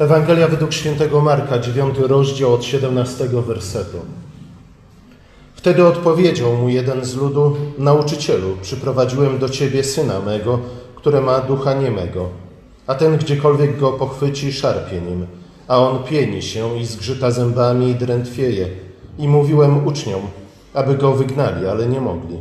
Ewangelia według świętego Marka, 9 rozdział od 17 wersetu. Wtedy odpowiedział mu jeden z ludu: Nauczycielu, przyprowadziłem do ciebie syna mego, który ma ducha niemego. A ten gdziekolwiek go pochwyci, szarpie nim, a on pieni się i zgrzyta zębami i drętwieje. I mówiłem uczniom, aby go wygnali, ale nie mogli.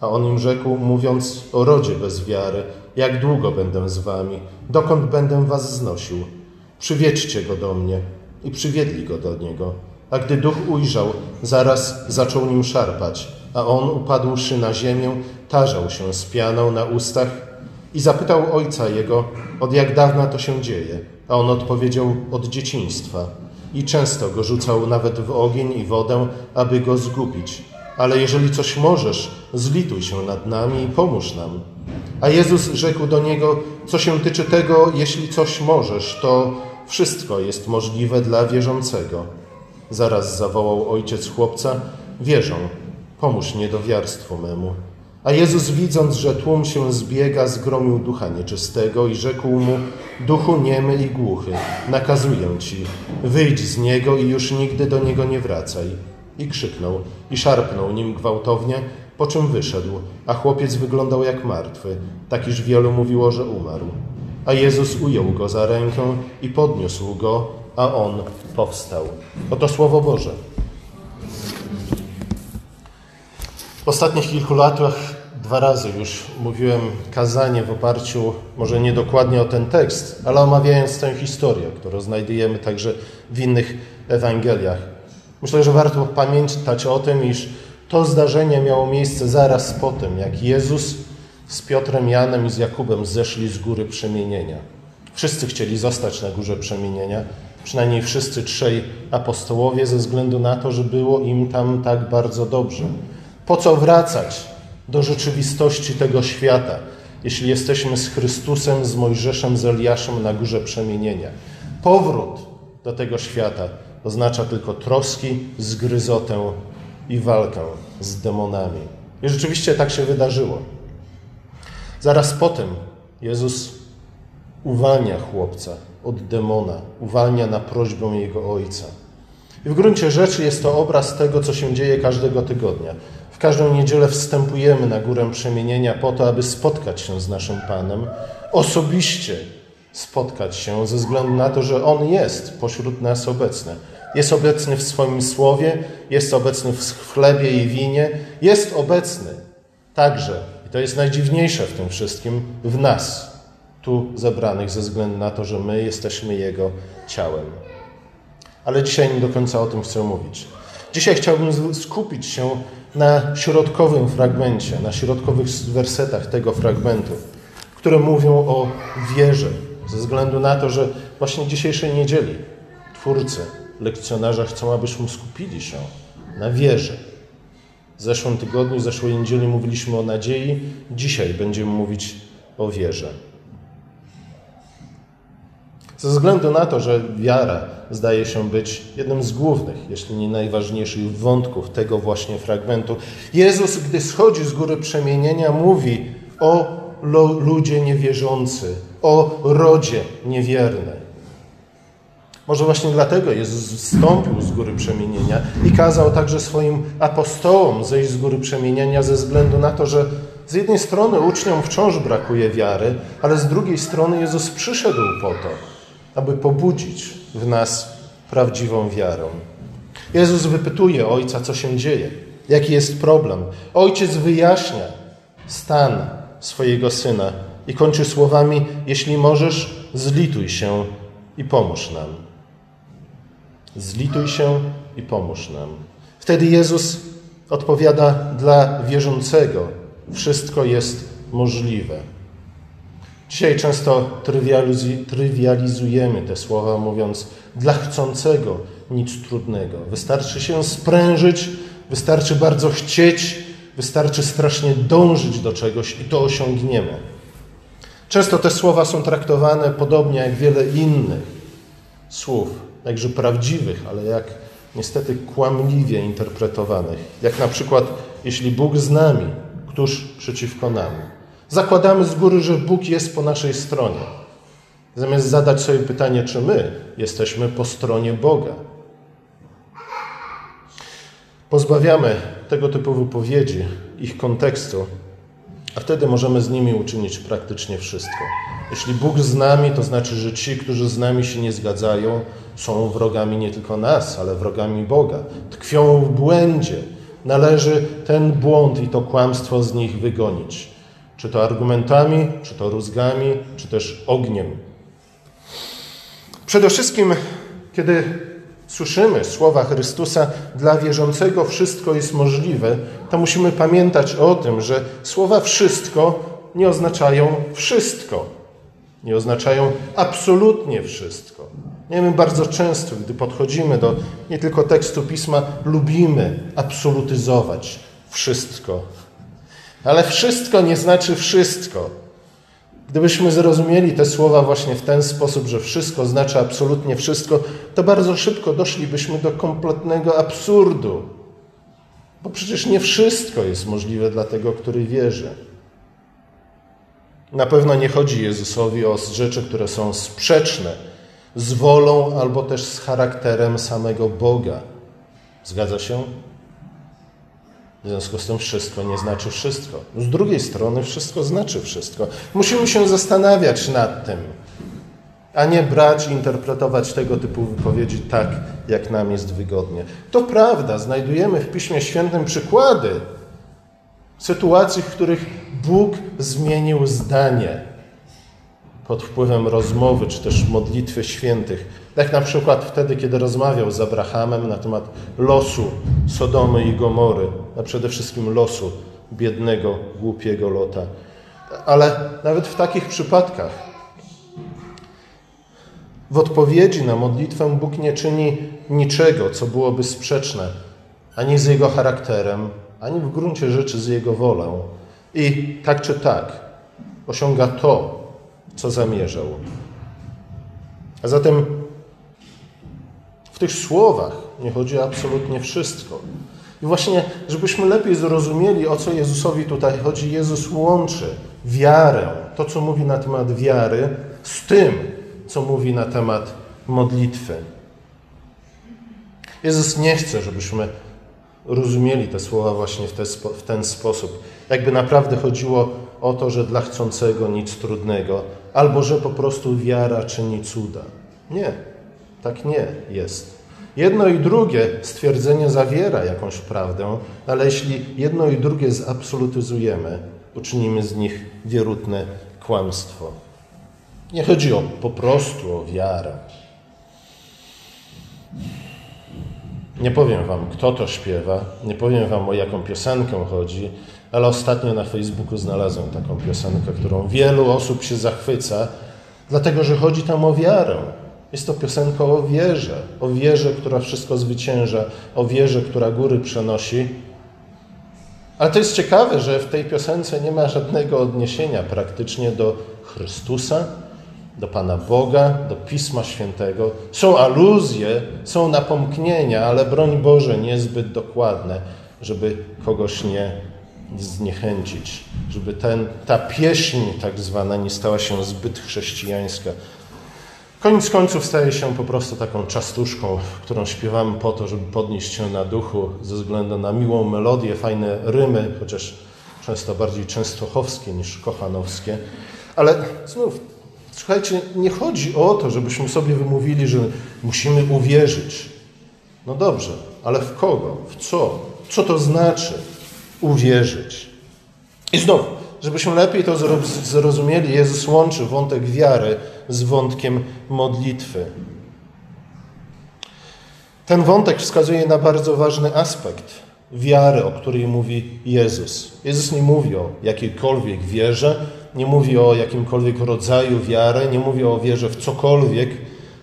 A on im rzekł, mówiąc o rodzie bez wiary, jak długo będę z wami, dokąd będę was znosił? Przywiedźcie go do mnie. I przywiedli go do niego. A gdy duch ujrzał, zaraz zaczął nim szarpać, a on, upadłszy na ziemię, tarzał się z pianą na ustach i zapytał ojca jego, od jak dawna to się dzieje. A on odpowiedział, od dzieciństwa. I często go rzucał nawet w ogień i wodę, aby go zgubić. Ale jeżeli coś możesz, zlituj się nad nami i pomóż nam. A Jezus rzekł do niego, co się tyczy tego, jeśli coś możesz, to wszystko jest możliwe dla wierzącego. Zaraz zawołał ojciec chłopca, wierzą, pomóż niedowiarstwu memu. A Jezus, widząc, że tłum się zbiega, zgromił ducha nieczystego i rzekł mu: Duchu niemy i głuchy, nakazuję ci, wyjdź z niego i już nigdy do niego nie wracaj. I krzyknął i szarpnął nim gwałtownie, po czym wyszedł, a chłopiec wyglądał jak martwy, tak iż wielu mówiło, że umarł. A Jezus ujął go za rękę i podniósł go, a on powstał. Oto Słowo Boże. W ostatnich kilku latach dwa razy już mówiłem kazanie w oparciu może nie dokładnie o ten tekst, ale omawiając tę historię, którą znajdujemy także w innych Ewangeliach. Myślę, że warto pamiętać o tym, iż to zdarzenie miało miejsce zaraz po tym, jak Jezus z Piotrem, Janem i z Jakubem zeszli z góry przemienienia. Wszyscy chcieli zostać na górze przemienienia, przynajmniej wszyscy trzej apostołowie, ze względu na to, że było im tam tak bardzo dobrze. Po co wracać do rzeczywistości tego świata, jeśli jesteśmy z Chrystusem, z Mojżeszem, z Eliaszem na górze przemienienia? Powrót do tego świata oznacza tylko troski, zgryzotę i walkę z demonami. I rzeczywiście tak się wydarzyło. Zaraz potem Jezus uwalnia chłopca od demona, uwalnia na prośbę jego ojca. I w gruncie rzeczy jest to obraz tego, co się dzieje każdego tygodnia. W każdą niedzielę wstępujemy na górę przemienienia po to, aby spotkać się z naszym Panem, osobiście spotkać się, ze względu na to, że On jest pośród nas obecny. Jest obecny w swoim słowie, jest obecny w chlebie i winie, jest obecny także, to jest najdziwniejsze w tym wszystkim, w nas, tu zebranych, ze względu na to, że my jesteśmy Jego ciałem. Ale dzisiaj nie do końca o tym chcę mówić. Dzisiaj chciałbym skupić się na środkowym fragmencie, na środkowych wersetach tego fragmentu, które mówią o wierze, ze względu na to, że właśnie dzisiejszej niedzieli twórcy, lekcjonarze chcą, abyśmy skupili się na wierze. W zeszłym tygodniu, w zeszłej niedzieli mówiliśmy o nadziei, dzisiaj będziemy mówić o wierze. Ze względu na to, że wiara zdaje się być jednym z głównych, jeśli nie najważniejszych wątków tego właśnie fragmentu, Jezus, gdy schodzi z góry przemienienia, mówi o ludzie niewierzący, o rodzie niewierny. Może właśnie dlatego Jezus wstąpił z góry przemienienia i kazał także swoim apostołom zejść z góry przemienienia ze względu na to, że z jednej strony uczniom wciąż brakuje wiary, ale z drugiej strony Jezus przyszedł po to, aby pobudzić w nas prawdziwą wiarę. Jezus wypytuje ojca, co się dzieje, jaki jest problem. Ojciec wyjaśnia stan swojego syna i kończy słowami: Jeśli możesz, zlituj się i pomóż nam. Zlituj się i pomóż nam. Wtedy Jezus odpowiada: Dla wierzącego wszystko jest możliwe. Dzisiaj często trywializujemy te słowa, mówiąc: Dla chcącego nic trudnego. Wystarczy się sprężyć, wystarczy bardzo chcieć, wystarczy strasznie dążyć do czegoś i to osiągniemy. Często te słowa są traktowane podobnie jak wiele innych słów, jakże prawdziwych, ale jak niestety kłamliwie interpretowanych. Jak na przykład, jeśli Bóg z nami, któż przeciwko nam? Zakładamy z góry, że Bóg jest po naszej stronie. Zamiast zadać sobie pytanie, czy my jesteśmy po stronie Boga. Pozbawiamy tego typu wypowiedzi ich kontekstu, a wtedy możemy z nimi uczynić praktycznie wszystko. Jeśli Bóg z nami, to znaczy, że ci, którzy z nami się nie zgadzają, są wrogami nie tylko nas, ale wrogami Boga. Tkwią w błędzie. Należy ten błąd i to kłamstwo z nich wygonić. Czy to argumentami, czy to rózgami, czy też ogniem. Przede wszystkim, kiedy słyszymy słowa Chrystusa, dla wierzącego wszystko jest możliwe, to musimy pamiętać o tym, że słowa wszystko nie oznaczają wszystko. Nie oznaczają absolutnie wszystko. Nie my bardzo często, gdy podchodzimy do nie tylko tekstu pisma, lubimy absolutyzować wszystko. Ale wszystko nie znaczy wszystko. Gdybyśmy zrozumieli te słowa właśnie w ten sposób, że wszystko znaczy absolutnie wszystko, to bardzo szybko doszlibyśmy do kompletnego absurdu. Bo przecież nie wszystko jest możliwe dla tego, który wierzy. Na pewno nie chodzi Jezusowi o rzeczy, które są sprzeczne z wolą albo też z charakterem samego Boga. Zgadza się? W związku z tym wszystko nie znaczy wszystko. Z drugiej strony wszystko znaczy wszystko. Musimy się zastanawiać nad tym, a nie brać i interpretować tego typu wypowiedzi tak, jak nam jest wygodnie. To prawda, znajdujemy w Piśmie Świętym przykłady sytuacji, w których Bóg zmienił zdanie pod wpływem rozmowy czy też modlitwy świętych. Tak na przykład wtedy, kiedy rozmawiał z Abrahamem na temat losu Sodomy i Gomory, a przede wszystkim losu biednego, głupiego Lota. Ale nawet w takich przypadkach w odpowiedzi na modlitwę Bóg nie czyni niczego, co byłoby sprzeczne ani z Jego charakterem, ani w gruncie rzeczy z Jego wolą. I tak czy tak osiąga to, co zamierzał. A zatem w tych słowach nie chodzi absolutnie wszystko. I właśnie, żebyśmy lepiej zrozumieli, o co Jezusowi tutaj chodzi, Jezus łączy wiarę, to co mówi na temat wiary, z tym, co mówi na temat modlitwy. Jezus nie chce, żebyśmy rozumieli te słowa właśnie w, te, w ten sposób. Jakby naprawdę chodziło o to, że dla chcącego nic trudnego, albo że po prostu wiara czyni cuda. Nie, tak nie jest. Jedno i drugie stwierdzenie zawiera jakąś prawdę, ale jeśli jedno i drugie zabsolutyzujemy, uczynimy z nich wierutne kłamstwo. Nie chodzi o po prostu o wiarę. Nie powiem wam, kto to śpiewa, nie powiem wam, o jaką piosenkę chodzi, ale ostatnio na Facebooku znalazłem taką piosenkę, którą wielu osób się zachwyca, dlatego że chodzi tam o wiarę. Jest to piosenka o wierze, o wierze, która wszystko zwycięża, o wierze, która góry przenosi. Ale to jest ciekawe, że w tej piosence nie ma żadnego odniesienia praktycznie do Chrystusa, do Pana Boga, do Pisma Świętego. Są aluzje, są napomknienia, ale broń Boże niezbyt dokładne, żeby kogoś nie zniechęcić, żeby ten, ta pieśń tak zwana nie stała się zbyt chrześcijańska. Koniec końców staje się po prostu taką czastuszką, którą śpiewamy po to, żeby podnieść się na duchu ze względu na miłą melodię, fajne rymy, chociaż często bardziej częstochowskie niż kochanowskie. Ale znów, słuchajcie, nie chodzi o to, żebyśmy sobie wymówili, że musimy uwierzyć. No dobrze, ale w kogo? W co? Co to znaczy uwierzyć? I znów, żebyśmy lepiej to zrozumieli, Jezus łączy wątek wiary z wątkiem modlitwy. Ten wątek wskazuje na bardzo ważny aspekt wiary, o której mówi Jezus. Jezus nie mówi o jakiejkolwiek wierze, nie mówi o jakimkolwiek rodzaju wiary, nie mówi o wierze w cokolwiek,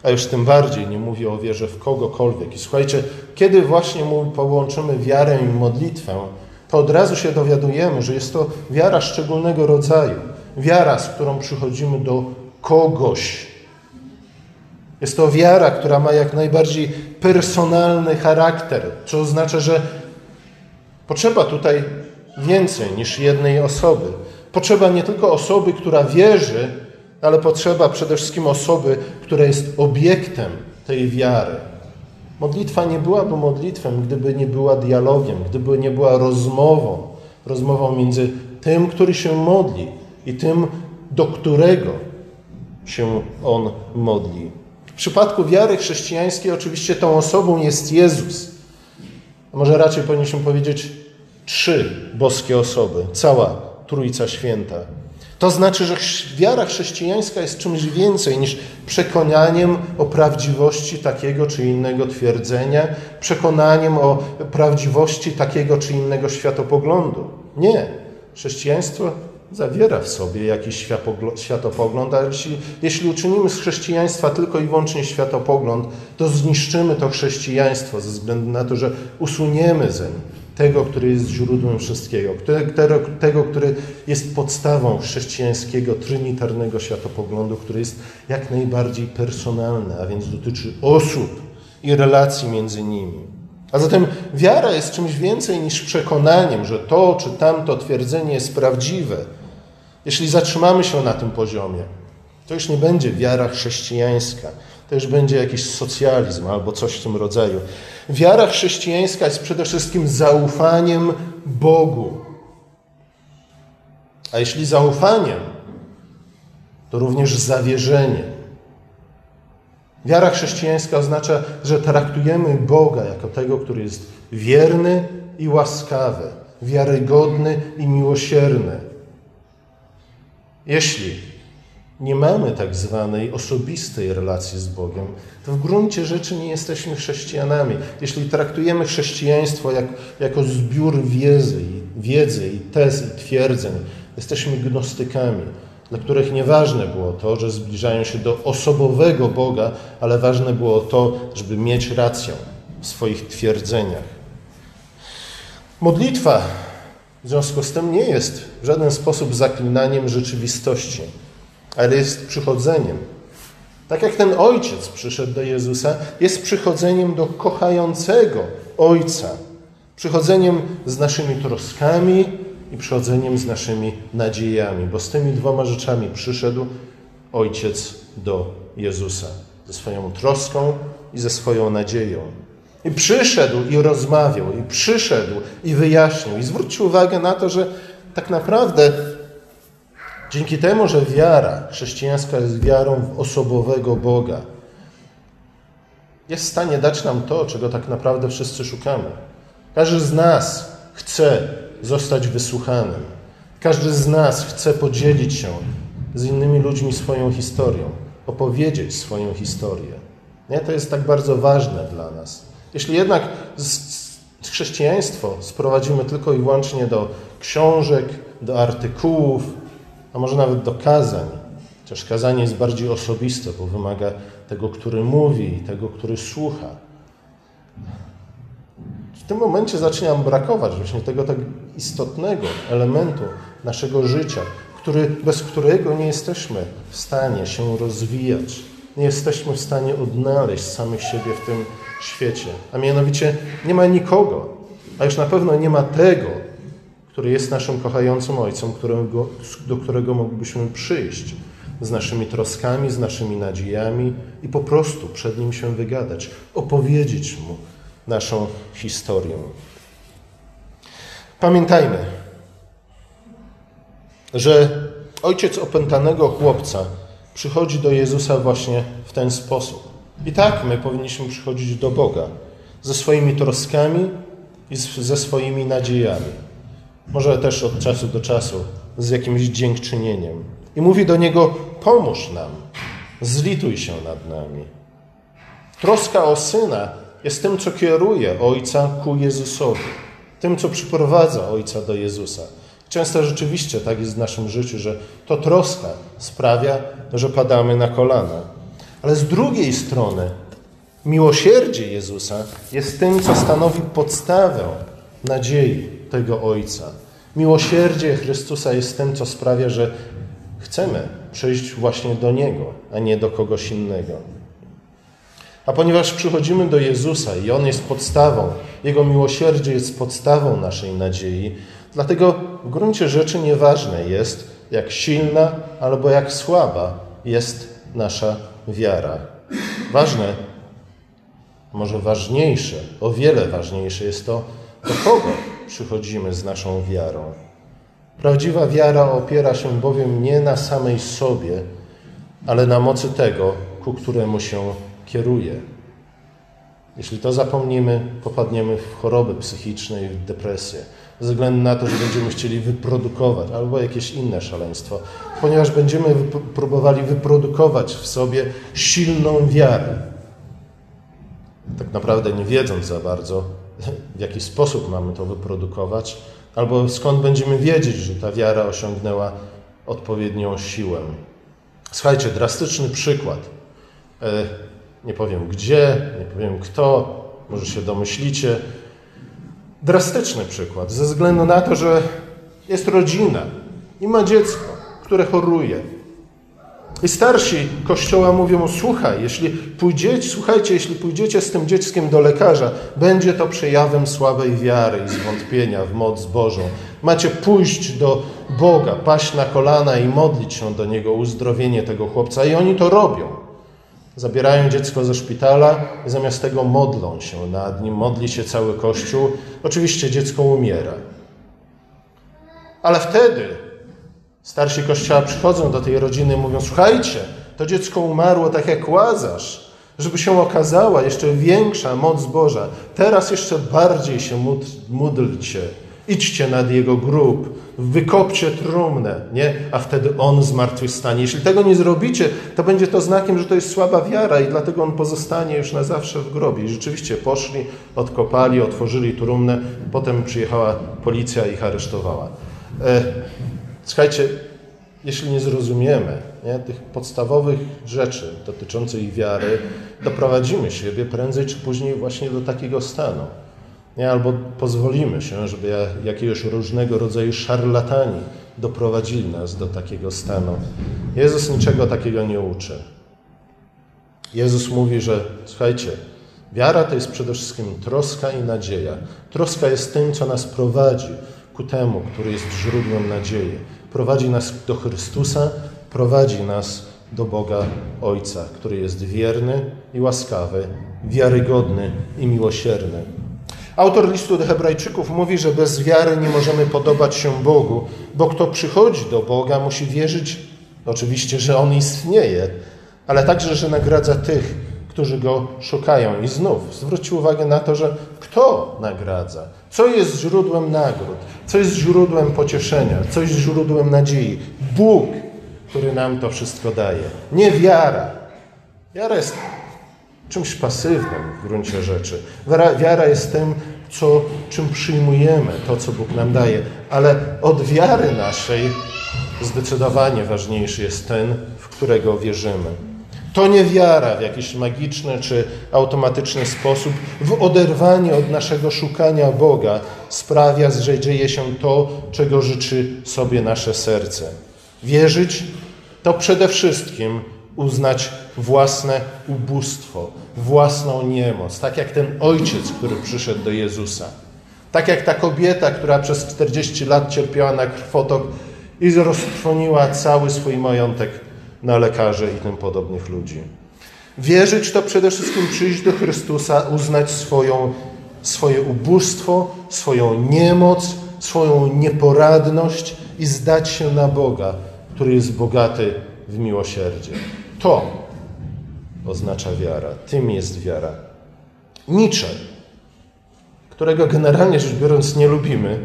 a już tym bardziej nie mówi o wierze w kogokolwiek. I słuchajcie, kiedy właśnie połączymy wiarę i modlitwę, to od razu się dowiadujemy, że jest to wiara szczególnego rodzaju. Wiara, z którą przychodzimy do kogoś. Jest to wiara, która ma jak najbardziej personalny charakter, co oznacza, że potrzeba tutaj więcej niż jednej osoby. Potrzeba nie tylko osoby, która wierzy, ale potrzeba przede wszystkim osoby, która jest obiektem tej wiary. Modlitwa nie byłaby modlitwą, gdyby nie była dialogiem, gdyby nie była rozmową, rozmową między tym, który się modli i tym, do którego się on modli. W przypadku wiary chrześcijańskiej oczywiście tą osobą jest Jezus. A może raczej powinniśmy powiedzieć trzy boskie osoby, cała Trójca Święta. To znaczy, że wiara chrześcijańska jest czymś więcej niż przekonaniem o prawdziwości takiego czy innego twierdzenia, przekonaniem o prawdziwości takiego czy innego światopoglądu. Nie. Chrześcijaństwo zawiera w sobie jakiś światopogląd, ale jeśli, jeśli uczynimy z chrześcijaństwa tylko i wyłącznie światopogląd, to zniszczymy to chrześcijaństwo ze względu na to, że usuniemy zeń tego, który jest źródłem wszystkiego, tego, tego, który jest podstawą chrześcijańskiego, trinitarnego światopoglądu, który jest jak najbardziej personalny, a więc dotyczy osób i relacji między nimi. A zatem wiara jest czymś więcej niż przekonaniem, że to czy tamto twierdzenie jest prawdziwe. Jeśli zatrzymamy się na tym poziomie, to już nie będzie wiara chrześcijańska, już będzie jakiś socjalizm albo coś w tym rodzaju. Wiara chrześcijańska jest przede wszystkim zaufaniem Bogu. A jeśli zaufaniem, to również zawierzeniem. Wiara chrześcijańska oznacza, że traktujemy Boga jako tego, który jest wierny i łaskawy, wiarygodny i miłosierny. Jeśli nie mamy tak zwanej osobistej relacji z Bogiem, to w gruncie rzeczy nie jesteśmy chrześcijanami. Jeśli traktujemy chrześcijaństwo jak, jako zbiór wiedzy, wiedzy i tez i twierdzeń, jesteśmy gnostykami, dla których nieważne było to, że zbliżają się do osobowego Boga, ale ważne było to, żeby mieć rację w swoich twierdzeniach. Modlitwa w związku z tym nie jest w żaden sposób zaklinaniem rzeczywistości ale jest przychodzeniem. Tak jak ten ojciec przyszedł do Jezusa, jest przychodzeniem do kochającego ojca. Przychodzeniem z naszymi troskami i przychodzeniem z naszymi nadziejami, bo z tymi dwoma rzeczami przyszedł ojciec do Jezusa ze swoją troską i ze swoją nadzieją. I przyszedł i rozmawiał, i przyszedł i wyjaśnił. I zwróćcie uwagę na to, że tak naprawdę Dzięki temu, że wiara chrześcijańska jest wiarą w osobowego Boga, jest w stanie dać nam to, czego tak naprawdę wszyscy szukamy. Każdy z nas chce zostać wysłuchanym. Każdy z nas chce podzielić się z innymi ludźmi swoją historią, opowiedzieć swoją historię. Nie? To jest tak bardzo ważne dla nas. Jeśli jednak chrześcijaństwo sprowadzimy tylko i wyłącznie do książek, do artykułów, a może nawet do kazań. Chociaż kazanie jest bardziej osobiste, bo wymaga tego, który mówi i tego, który słucha. W tym momencie zaczyna nam brakować właśnie tego tak istotnego elementu naszego życia, który, bez którego nie jesteśmy w stanie się rozwijać, nie jesteśmy w stanie odnaleźć samych siebie w tym świecie. A mianowicie nie ma nikogo, a już na pewno nie ma tego, który jest naszym kochającym Ojcem, którego, do którego moglibyśmy przyjść z naszymi troskami, z naszymi nadziejami i po prostu przed Nim się wygadać, opowiedzieć Mu naszą historię. Pamiętajmy, że ojciec opętanego chłopca przychodzi do Jezusa właśnie w ten sposób. I tak my powinniśmy przychodzić do Boga ze swoimi troskami i ze swoimi nadziejami może też od czasu do czasu, z jakimś dziękczynieniem. I mówi do niego: Pomóż nam, zlituj się nad nami. Troska o syna jest tym, co kieruje ojca ku Jezusowi, tym, co przyprowadza ojca do Jezusa. Często rzeczywiście tak jest w naszym życiu, że to troska sprawia, że padamy na kolana. Ale z drugiej strony, miłosierdzie Jezusa jest tym, co stanowi podstawę nadziei tego Ojca. Miłosierdzie Chrystusa jest tym, co sprawia, że chcemy przyjść właśnie do Niego, a nie do kogoś innego. A ponieważ przychodzimy do Jezusa i On jest podstawą, Jego miłosierdzie jest podstawą naszej nadziei, dlatego w gruncie rzeczy nieważne jest, jak silna albo jak słaba jest nasza wiara. Ważne, może ważniejsze, o wiele ważniejsze jest to, do kogo przychodzimy z naszą wiarą. Prawdziwa wiara opiera się bowiem nie na samej sobie, ale na mocy tego, ku któremu się kieruje. Jeśli to zapomnimy, popadniemy w choroby psychiczne i w depresję, ze względu na to, że będziemy chcieli wyprodukować albo jakieś inne szaleństwo, ponieważ będziemy próbowali wyprodukować w sobie silną wiarę. Tak naprawdę nie wiedząc za bardzo, w jaki sposób mamy to wyprodukować, albo skąd będziemy wiedzieć, że ta wiara osiągnęła odpowiednią siłę. Słuchajcie, drastyczny przykład. E, nie powiem gdzie, nie powiem kto, może się domyślicie. Drastyczny przykład, ze względu na to, że jest rodzina i ma dziecko, które choruje. I starsi kościoła mówią: Słuchaj, jeśli pójdziecie, słuchajcie, jeśli pójdziecie z tym dzieckiem do lekarza, będzie to przejawem słabej wiary i zwątpienia w moc Bożą. Macie pójść do Boga, paść na kolana i modlić się do Niego o uzdrowienie tego chłopca. I oni to robią. Zabierają dziecko ze szpitala i zamiast tego modlą się nad nim, modli się cały Kościół. Oczywiście dziecko umiera. Ale wtedy starsi Kościoła przychodzą do tej rodziny i mówią: Słuchajcie, to dziecko umarło tak jak łazarz, żeby się okazała jeszcze większa moc Boża. Teraz jeszcze bardziej się módlcie Idźcie nad jego grób, wykopcie trumnę, nie? a wtedy on zmartwychwstanie. Jeśli tego nie zrobicie, to będzie to znakiem, że to jest słaba wiara i dlatego on pozostanie już na zawsze w grobie. I rzeczywiście poszli, odkopali, otworzyli trumnę, potem przyjechała policja i ich aresztowała. E, słuchajcie, jeśli nie zrozumiemy nie, tych podstawowych rzeczy dotyczących wiary, doprowadzimy siebie prędzej czy później właśnie do takiego stanu. Nie? Albo pozwolimy się, żeby jakiegoś różnego rodzaju szarlatani doprowadzili nas do takiego stanu. Jezus niczego takiego nie uczy. Jezus mówi, że słuchajcie, wiara to jest przede wszystkim troska i nadzieja. Troska jest tym, co nas prowadzi ku temu, który jest źródłem nadziei. Prowadzi nas do Chrystusa, prowadzi nas do Boga Ojca, który jest wierny i łaskawy, wiarygodny i miłosierny. Autor listu do Hebrajczyków mówi, że bez wiary nie możemy podobać się Bogu, bo kto przychodzi do Boga, musi wierzyć, oczywiście, że On istnieje, ale także, że nagradza tych, którzy Go szukają. I znów zwróćcie uwagę na to, że kto nagradza? Co jest źródłem nagród? Co jest źródłem pocieszenia? Co jest źródłem nadziei? Bóg, który nam to wszystko daje. Nie wiara. Wiara jest czymś pasywnym w gruncie rzeczy. Wiara jest tym, co, czym przyjmujemy, to, co Bóg nam daje, ale od wiary naszej zdecydowanie ważniejszy jest ten, w którego wierzymy. To nie wiara w jakiś magiczny czy automatyczny sposób, w oderwanie od naszego szukania Boga sprawia, że dzieje się to, czego życzy sobie nasze serce. Wierzyć to przede wszystkim uznać własne ubóstwo, własną niemoc, tak jak ten ojciec, który przyszedł do Jezusa. Tak jak ta kobieta, która przez 40 lat cierpiała na krwotok i roztrwoniła cały swój majątek na lekarzy i tym podobnych ludzi. Wierzyć to przede wszystkim przyjść do Chrystusa, uznać swoją, swoje ubóstwo, swoją niemoc, swoją nieporadność i zdać się na Boga, który jest bogaty w miłosierdzie. To oznacza wiara. Tym jest wiara. Nietzsche, którego generalnie rzecz biorąc nie lubimy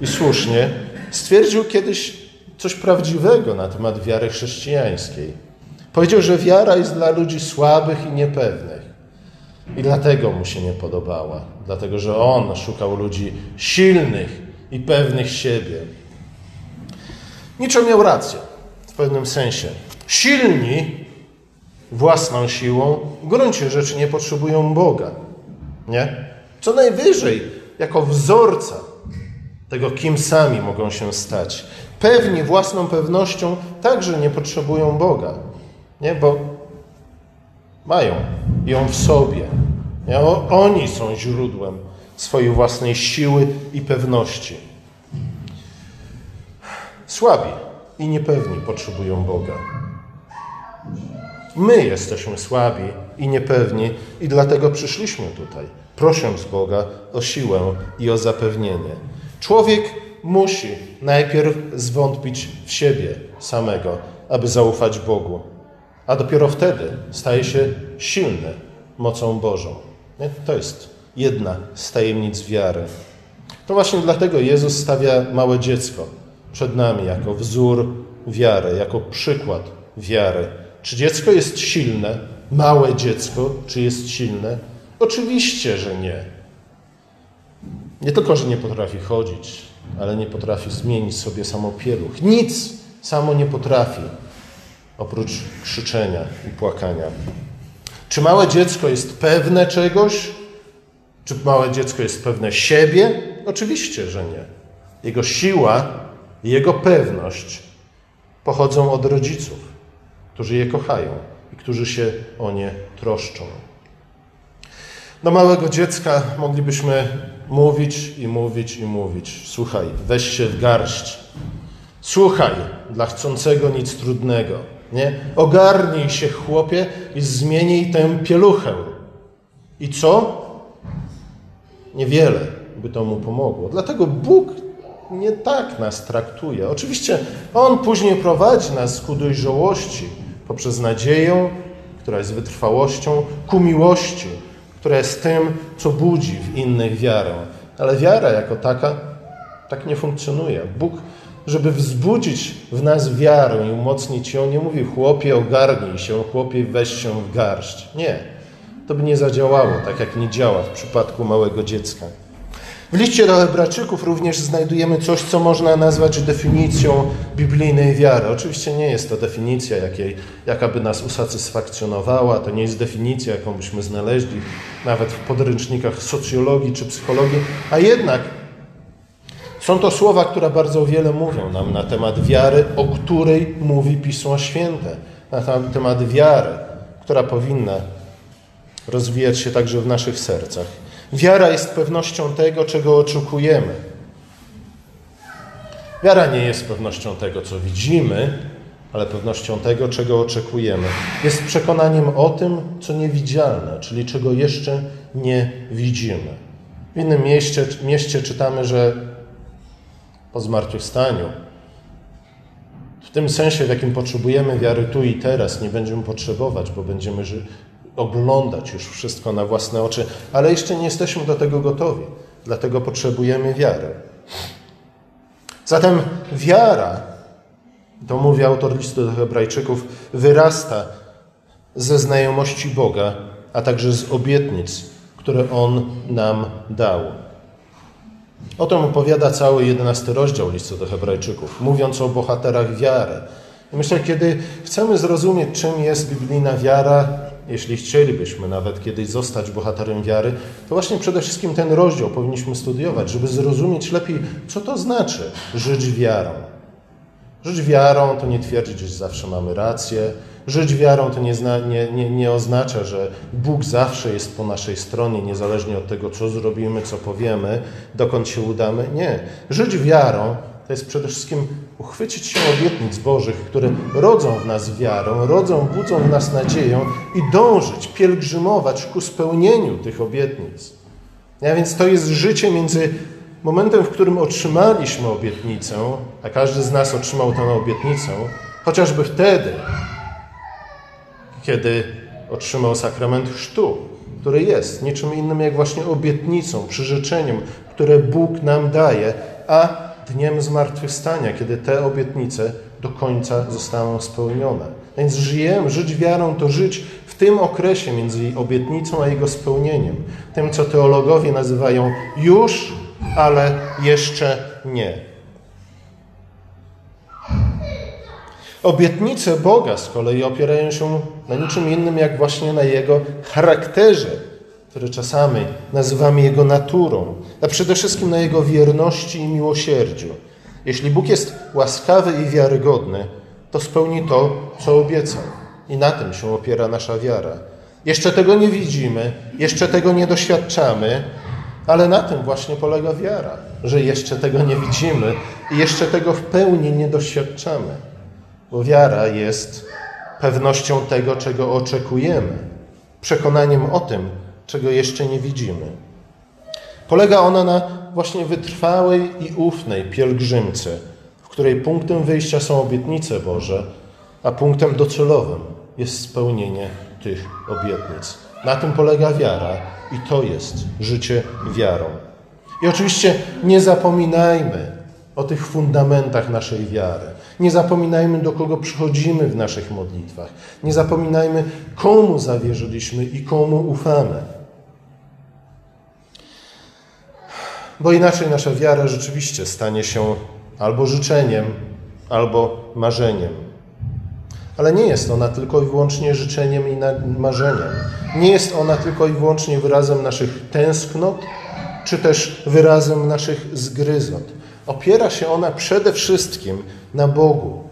i słusznie, stwierdził kiedyś coś prawdziwego na temat wiary chrześcijańskiej. Powiedział, że wiara jest dla ludzi słabych i niepewnych. I dlatego mu się nie podobała. Dlatego, że on szukał ludzi silnych i pewnych siebie. Nietzsche miał rację w pewnym sensie. Silni własną siłą w gruncie rzeczy nie potrzebują Boga. Nie? Co najwyżej, jako wzorca tego, kim sami mogą się stać. Pewni własną pewnością także nie potrzebują Boga. Nie? Bo mają ją w sobie. Nie? Oni są źródłem swojej własnej siły i pewności. Słabi i niepewni potrzebują Boga. My jesteśmy słabi i niepewni i dlatego przyszliśmy tutaj, prosząc Boga o siłę i o zapewnienie. Człowiek musi najpierw zwątpić w siebie samego, aby zaufać Bogu, a dopiero wtedy staje się silny mocą Bożą. To jest jedna z tajemnic wiary. To właśnie dlatego Jezus stawia małe dziecko przed nami jako wzór wiary, jako przykład wiary. Czy dziecko jest silne? Małe dziecko, czy jest silne? Oczywiście, że nie. Nie tylko, że nie potrafi chodzić, ale nie potrafi zmienić sobie samo pieluch. Nic samo nie potrafi, oprócz krzyczenia i płakania. Czy małe dziecko jest pewne czegoś? Czy małe dziecko jest pewne siebie? Oczywiście, że nie. Jego siła i jego pewność pochodzą od rodziców, którzy je kochają i którzy się o nie troszczą. Do małego dziecka moglibyśmy mówić i mówić i mówić. Słuchaj, weź się w garść. Słuchaj, dla chcącego nic trudnego. Nie? Ogarnij się, chłopie, i zmienij tę pieluchę. I co? Niewiele by to mu pomogło. Dlatego Bóg nie tak nas traktuje. Oczywiście On później prowadzi nas ku dojrzałości poprzez nadzieję, która jest wytrwałością, ku miłości, która jest tym, co budzi w innych wiarę. Ale wiara jako taka tak nie funkcjonuje. Bóg, żeby wzbudzić w nas wiarę i umocnić ją, nie mówi chłopie ogarnij się, chłopie weź się w garść. Nie. To by nie zadziałało, tak jak nie działa w przypadku małego dziecka. W liście do Hebrajczyków również znajdujemy coś, co można nazwać definicją biblijnej wiary. Oczywiście nie jest to definicja, jakiej, jaka by nas usatysfakcjonowała, to nie jest definicja, jaką byśmy znaleźli nawet w podręcznikach socjologii czy psychologii, a jednak są to słowa, które bardzo wiele mówią nam na temat wiary, o której mówi Pismo Święte, na temat wiary, która powinna rozwijać się także w naszych sercach. Wiara jest pewnością tego, czego oczekujemy. Wiara nie jest pewnością tego, co widzimy, ale pewnością tego, czego oczekujemy. Jest przekonaniem o tym, co niewidzialne, czyli czego jeszcze nie widzimy. W innym mieście, mieście czytamy, że po zmartwychwstaniu, w tym sensie, w jakim potrzebujemy wiary tu i teraz, nie będziemy potrzebować, bo będziemy oglądać już wszystko na własne oczy, ale jeszcze nie jesteśmy do tego gotowi. Dlatego potrzebujemy wiary. Zatem wiara, to mówi autor listu do Hebrajczyków, wyrasta ze znajomości Boga, a także z obietnic, które On nam dał. O tym opowiada cały jedenasty rozdział listu do Hebrajczyków, mówiąc o bohaterach wiary. Myślę, kiedy chcemy zrozumieć, czym jest biblijna wiara, jeśli chcielibyśmy nawet kiedyś zostać bohaterem wiary, to właśnie przede wszystkim ten rozdział powinniśmy studiować, żeby zrozumieć lepiej, co to znaczy żyć wiarą. Żyć wiarą to nie twierdzić, że zawsze mamy rację. Żyć wiarą to nie, zna, nie, nie, nie oznacza, że Bóg zawsze jest po naszej stronie, niezależnie od tego, co zrobimy, co powiemy, dokąd się udamy. Nie. Żyć wiarą to jest przede wszystkim uchwycić się obietnic Bożych, które rodzą w nas wiarę, rodzą, budzą w nas nadzieję i dążyć, pielgrzymować ku spełnieniu tych obietnic. A więc to jest życie między momentem, w którym otrzymaliśmy obietnicę, a każdy z nas otrzymał tę obietnicę, chociażby wtedy, kiedy otrzymał sakrament chrztu, który jest niczym innym jak właśnie obietnicą, przyrzeczeniem, które Bóg nam daje, a dniem zmartwychwstania, kiedy te obietnice do końca zostaną spełnione. Więc żyjemy, żyć wiarą to żyć w tym okresie między obietnicą a jego spełnieniem. Tym, co teologowie nazywają już, ale jeszcze nie. Obietnice Boga z kolei opierają się na niczym innym, jak właśnie na Jego charakterze, który czasami nazywamy Jego naturą, a przede wszystkim na Jego wierności i miłosierdziu. Jeśli Bóg jest łaskawy i wiarygodny, to spełni to, co obiecał. I na tym się opiera nasza wiara. Jeszcze tego nie widzimy, jeszcze tego nie doświadczamy, ale na tym właśnie polega wiara, że jeszcze tego nie widzimy i jeszcze tego w pełni nie doświadczamy. Bo wiara jest pewnością tego, czego oczekujemy, przekonaniem o tym, czego jeszcze nie widzimy. Polega ona na właśnie wytrwałej i ufnej pielgrzymce, w której punktem wyjścia są obietnice Boże, a punktem docelowym jest spełnienie tych obietnic. Na tym polega wiara i to jest życie wiarą. I oczywiście nie zapominajmy o tych fundamentach naszej wiary. Nie zapominajmy, do kogo przychodzimy w naszych modlitwach. Nie zapominajmy, komu zawierzyliśmy i komu ufamy. Bo inaczej nasza wiara rzeczywiście stanie się albo życzeniem, albo marzeniem. Ale nie jest ona tylko i wyłącznie życzeniem i marzeniem. Nie jest ona tylko i wyłącznie wyrazem naszych tęsknot, czy też wyrazem naszych zgryzot. Opiera się ona przede wszystkim na Bogu.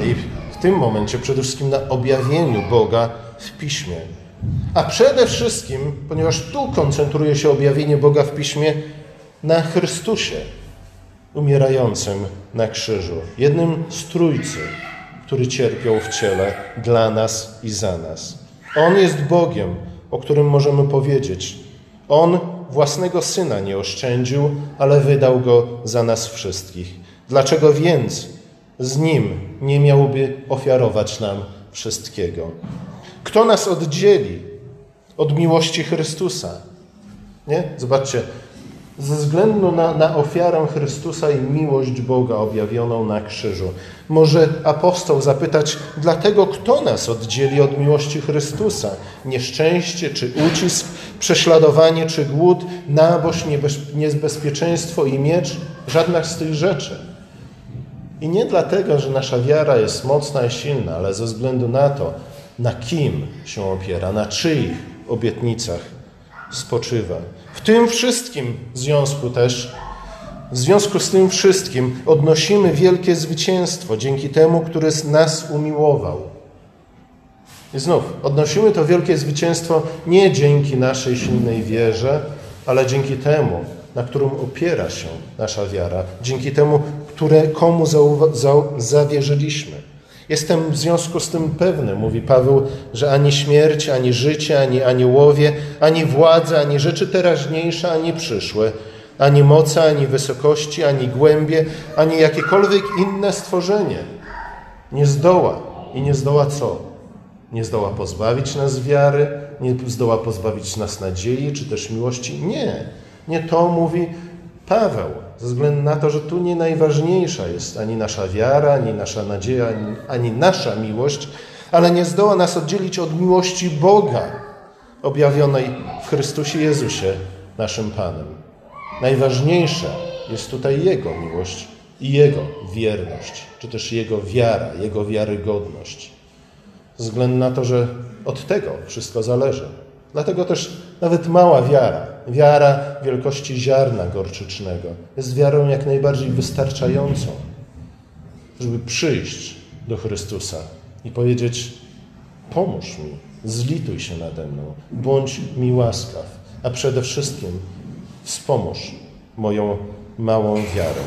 I w tym momencie przede wszystkim na objawieniu Boga w Piśmie. A przede wszystkim, ponieważ tu koncentruje się objawienie Boga w Piśmie, na Chrystusie umierającym na krzyżu, jednym z Trójcy, który cierpiał w ciele dla nas i za nas. On jest Bogiem, o którym możemy powiedzieć. On własnego syna nie oszczędził, ale wydał go za nas wszystkich. Dlaczego więc z nim nie miałby ofiarować nam wszystkiego? Kto nas oddzieli od miłości Chrystusa? Nie? Zobaczcie, ze względu na, na ofiarę Chrystusa i miłość Boga objawioną na krzyżu. Może apostoł zapytać, dlatego kto nas oddzieli od miłości Chrystusa? Nieszczęście czy ucisk, prześladowanie czy głód, naboż, niebezpieczeństwo i miecz? Żadna z tych rzeczy. I nie dlatego, że nasza wiara jest mocna i silna, ale ze względu na to, na kim się opiera, na czyich obietnicach spoczywa. W tym wszystkim związku też, w związku z tym wszystkim odnosimy wielkie zwycięstwo dzięki temu, który nas umiłował. I znów, odnosimy to wielkie zwycięstwo nie dzięki naszej silnej wierze, ale dzięki temu, na którym opiera się nasza wiara, dzięki temu, które, komu zawierzyliśmy. Jestem w związku z tym pewny, mówi Paweł, że ani śmierć, ani życie, ani aniołowie, ani władze, ani rzeczy teraźniejsze, ani przyszłe, ani moce, ani wysokości, ani głębie, ani jakiekolwiek inne stworzenie nie zdoła. I nie zdoła co? Nie zdoła pozbawić nas wiary, nie zdoła pozbawić nas nadziei, czy też miłości. Nie. Nie to mówi Paweł, ze względu na to, że tu nie najważniejsza jest ani nasza wiara, ani nasza nadzieja, ani, ani nasza miłość, ale nie zdoła nas oddzielić od miłości Boga objawionej w Chrystusie Jezusie, naszym Panem. Najważniejsza jest tutaj Jego miłość i Jego wierność, czy też Jego wiara, Jego wiarygodność. Ze względu na to, że od tego wszystko zależy. Dlatego też nawet mała wiara, wiara wielkości ziarna gorczycznego, jest wiarą jak najbardziej wystarczającą, żeby przyjść do Chrystusa i powiedzieć: Pomóż mi, zlituj się nade mną, bądź mi łaskaw, a przede wszystkim wspomóż moją małą wiarę.